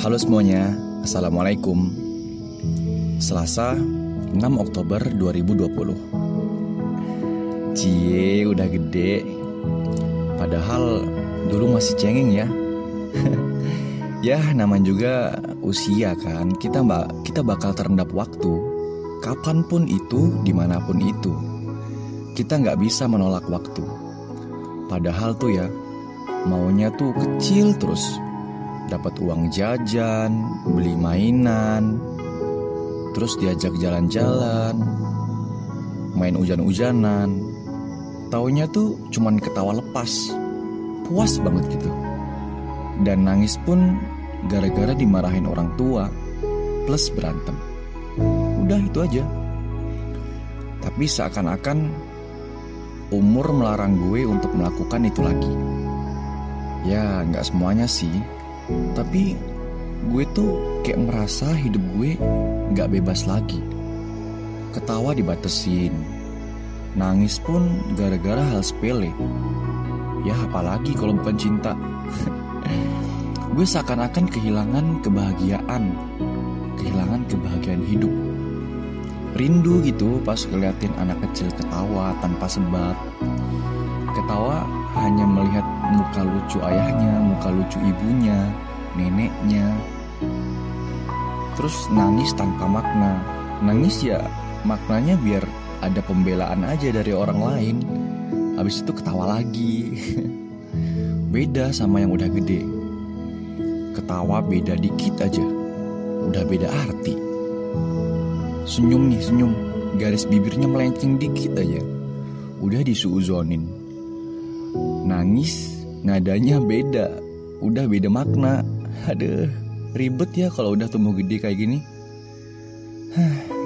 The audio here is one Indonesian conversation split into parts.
Halo semuanya, Assalamualaikum. Selasa 6 Oktober 2020 Cie udah gede. Padahal dulu masih cengeng ya. Ya namanya juga usia kan. Kita mbak kita bakal terendap waktu. Kapan pun itu, di mana pun itu. Kita nggak bisa menolak waktu. Padahal tuh ya Maunya tuh kecil terus dapat uang jajan, beli mainan, terus diajak jalan-jalan, main hujan-hujanan. Taunya tuh cuman ketawa lepas, puas banget gitu. Dan nangis pun gara-gara dimarahin orang tua, plus berantem. Udah itu aja. Tapi seakan-akan umur melarang gue untuk melakukan itu lagi. Ya, nggak semuanya sih tapi gue tuh kayak merasa hidup gue gak bebas lagi. Ketawa dibatesin, nangis pun gara-gara hal sepele. Ya apalagi kalau bukan cinta. gue seakan-akan kehilangan kebahagiaan, kehilangan kebahagiaan hidup. Rindu gitu pas ngeliatin anak kecil ketawa tanpa sebab. Ketawa hanya melihat muka lucu ayahnya, muka lucu ibunya, neneknya. Terus nangis tanpa makna. Nangis ya maknanya biar ada pembelaan aja dari orang lain. Habis itu ketawa lagi. beda sama yang udah gede. Ketawa beda dikit aja. Udah beda arti. Senyum nih, senyum. Garis bibirnya melenceng dikit aja. Udah disuuzonin nangis nadanya beda. Udah beda makna. Aduh ribet ya kalau udah tumbuh gede kayak gini.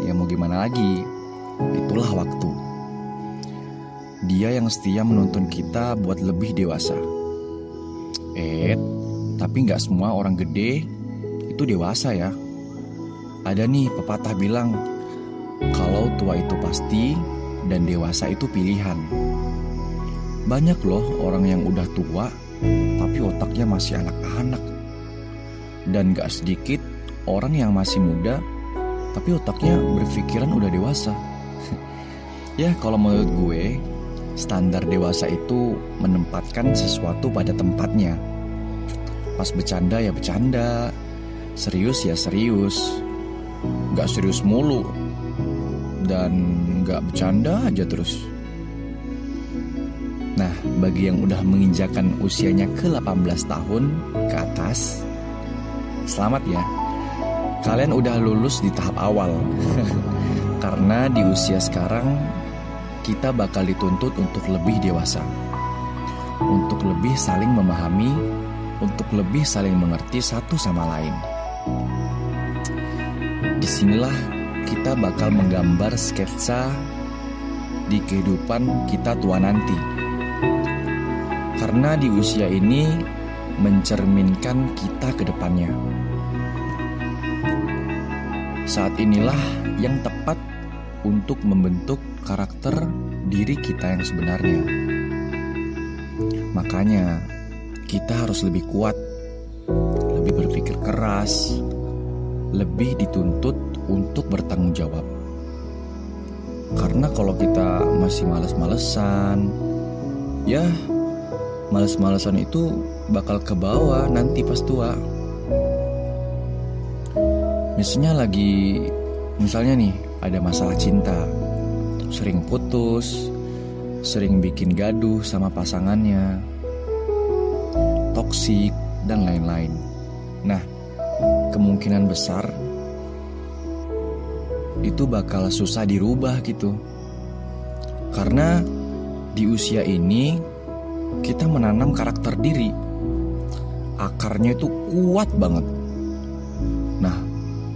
Ya mau gimana lagi? Itulah waktu. Dia yang setia menuntun kita buat lebih dewasa. Eh tapi nggak semua orang gede itu dewasa ya. Ada nih pepatah bilang kalau tua itu pasti dan dewasa itu pilihan banyak loh orang yang udah tua tapi otaknya masih anak-anak. Dan gak sedikit orang yang masih muda tapi otaknya berpikiran udah dewasa. ya kalau menurut gue standar dewasa itu menempatkan sesuatu pada tempatnya. Pas bercanda ya bercanda, serius ya serius, gak serius mulu, dan gak bercanda aja terus. Bagi yang udah menginjakan usianya ke 18 tahun ke atas, selamat ya. Kalian udah lulus di tahap awal. Karena di usia sekarang kita bakal dituntut untuk lebih dewasa. Untuk lebih saling memahami, untuk lebih saling mengerti satu sama lain. Di sinilah kita bakal menggambar sketsa di kehidupan kita tua nanti karena di usia ini mencerminkan kita ke depannya. Saat inilah yang tepat untuk membentuk karakter diri kita yang sebenarnya. Makanya, kita harus lebih kuat, lebih berpikir keras, lebih dituntut untuk bertanggung jawab. Karena kalau kita masih males-malesan, ya males-malesan itu bakal ke bawah nanti pas tua. Misalnya lagi, misalnya nih ada masalah cinta, sering putus, sering bikin gaduh sama pasangannya, toksik dan lain-lain. Nah, kemungkinan besar itu bakal susah dirubah gitu. Karena di usia ini kita menanam karakter diri. Akarnya itu kuat banget. Nah,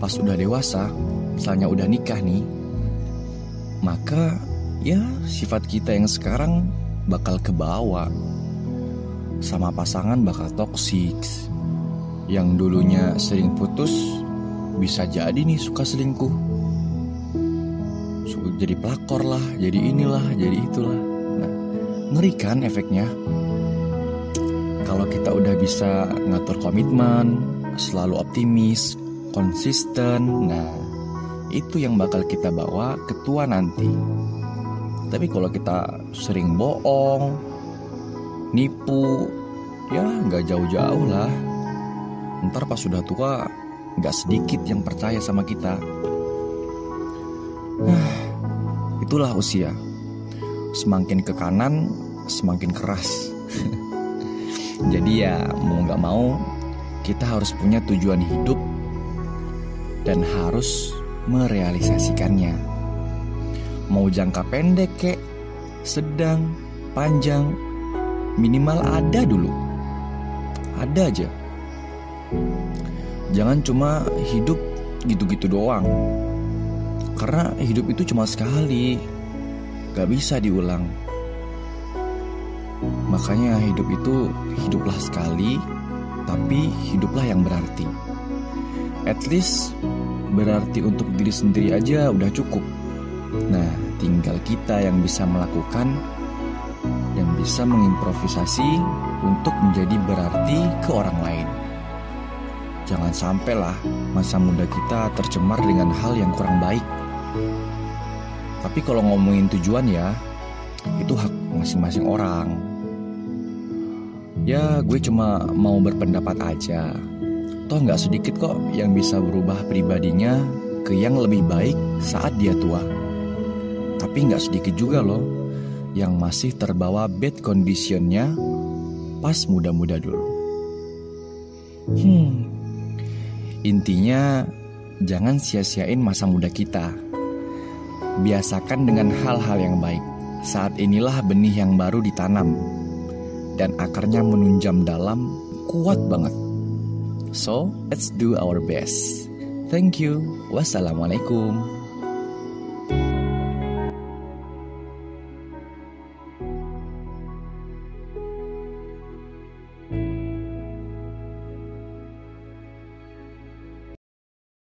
pas udah dewasa, misalnya udah nikah nih, maka ya sifat kita yang sekarang bakal ke bawah. Sama pasangan bakal toksik. Yang dulunya sering putus, bisa jadi nih suka selingkuh. Jadi pelakor lah, jadi inilah, jadi itulah. Ngeri kan efeknya? Kalau kita udah bisa ngatur komitmen, selalu optimis, konsisten. Nah, itu yang bakal kita bawa ke tua nanti. Tapi kalau kita sering bohong, nipu, ya nggak jauh-jauh lah. Ntar pas sudah tua, nggak sedikit yang percaya sama kita. Nah, itulah usia. Semakin ke kanan, semakin keras. Jadi ya mau nggak mau kita harus punya tujuan hidup dan harus merealisasikannya. Mau jangka pendek kek, sedang, panjang, minimal ada dulu. Ada aja. Jangan cuma hidup gitu-gitu doang. Karena hidup itu cuma sekali, gak bisa diulang. Makanya hidup itu hiduplah sekali, tapi hiduplah yang berarti. At least berarti untuk diri sendiri aja udah cukup. Nah, tinggal kita yang bisa melakukan, yang bisa mengimprovisasi untuk menjadi berarti ke orang lain. Jangan sampailah masa muda kita tercemar dengan hal yang kurang baik. Tapi kalau ngomongin tujuan ya, itu hak masing-masing orang. Ya, gue cuma mau berpendapat aja. Toh nggak sedikit kok yang bisa berubah pribadinya ke yang lebih baik saat dia tua. Tapi nggak sedikit juga loh yang masih terbawa bad conditionnya pas muda-muda dulu. Hmm, intinya jangan sia-siain masa muda kita. Biasakan dengan hal-hal yang baik. Saat inilah benih yang baru ditanam dan akarnya menunjam dalam kuat banget. So, let's do our best. Thank you. Wassalamualaikum.